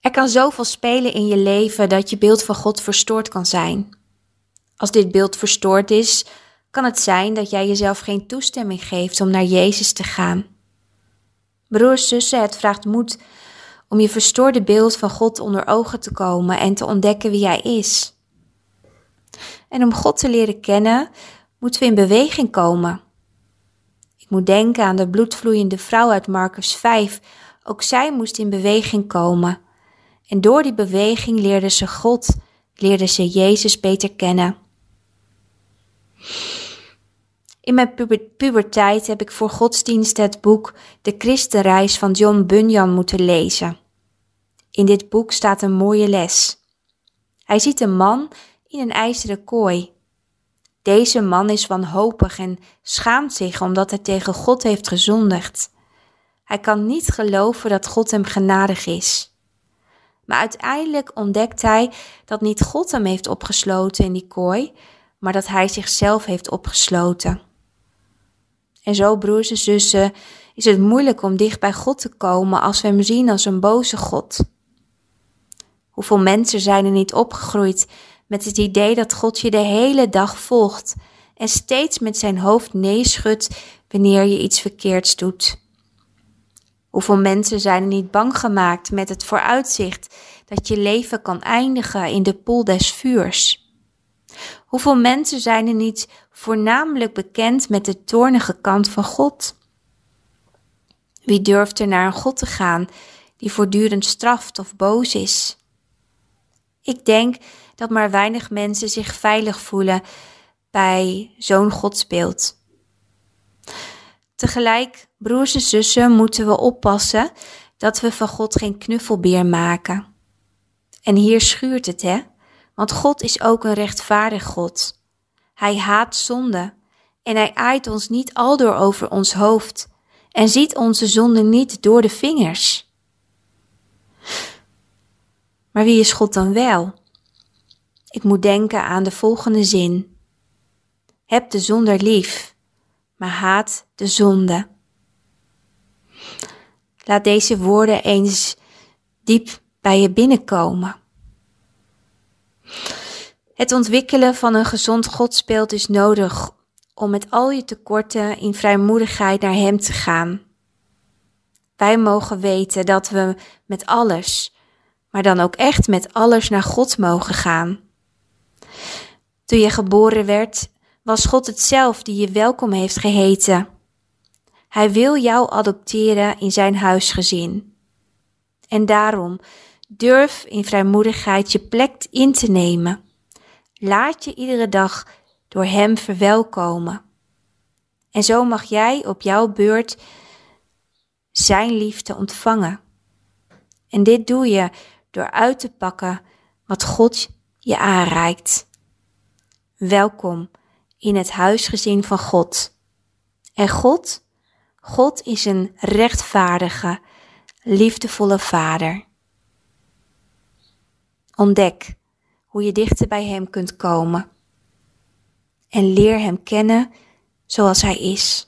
Er kan zoveel spelen in je leven dat je beeld van God verstoord kan zijn. Als dit beeld verstoord is, kan het zijn dat jij jezelf geen toestemming geeft om naar Jezus te gaan. Broers, zussen, het vraagt moed om je verstoorde beeld van God onder ogen te komen en te ontdekken wie Hij is. En om God te leren kennen, moeten we in beweging komen. Ik moet denken aan de bloedvloeiende vrouw uit Marcus 5. Ook zij moest in beweging komen. En door die beweging leerde ze God, leerde ze Jezus beter kennen. In mijn puberteit heb ik voor godsdienst het boek De Christenreis van John Bunyan moeten lezen. In dit boek staat een mooie les. Hij ziet een man in een ijzeren kooi. Deze man is wanhopig en schaamt zich omdat hij tegen God heeft gezondigd. Hij kan niet geloven dat God hem genadig is. Maar uiteindelijk ontdekt hij dat niet God hem heeft opgesloten in die kooi, maar dat hij zichzelf heeft opgesloten. En zo, broers en zussen, is het moeilijk om dicht bij God te komen als we hem zien als een boze God. Hoeveel mensen zijn er niet opgegroeid met het idee dat God je de hele dag volgt en steeds met zijn hoofd nee schudt wanneer je iets verkeerds doet? Hoeveel mensen zijn er niet bang gemaakt met het vooruitzicht dat je leven kan eindigen in de poel des vuurs? Hoeveel mensen zijn er niet voornamelijk bekend met de toornige kant van God? Wie durft er naar een God te gaan die voortdurend straft of boos is? Ik denk dat maar weinig mensen zich veilig voelen bij zo'n godsbeeld. Tegelijk, broers en zussen, moeten we oppassen dat we van God geen knuffelbeer maken. En hier schuurt het, hè? Want God is ook een rechtvaardig God. Hij haat zonde en hij aait ons niet aldoor over ons hoofd en ziet onze zonde niet door de vingers. Maar wie is God dan wel? Ik moet denken aan de volgende zin. Heb de zonder lief, maar haat de zonde. Laat deze woorden eens diep bij je binnenkomen. Het ontwikkelen van een gezond godsbeeld is nodig om met al je tekorten in vrijmoedigheid naar Hem te gaan. Wij mogen weten dat we met alles, maar dan ook echt met alles naar God mogen gaan. Toen je geboren werd, was God het zelf die je welkom heeft geheten. Hij wil jou adopteren in zijn huisgezin. En daarom durf in vrijmoedigheid je plek in te nemen. Laat je iedere dag door Hem verwelkomen. En zo mag jij op jouw beurt Zijn liefde ontvangen. En dit doe je door uit te pakken wat God je aanreikt. Welkom in het huisgezin van God. En God, God is een rechtvaardige, liefdevolle Vader. Ontdek hoe je dichter bij Hem kunt komen en leer Hem kennen zoals Hij is.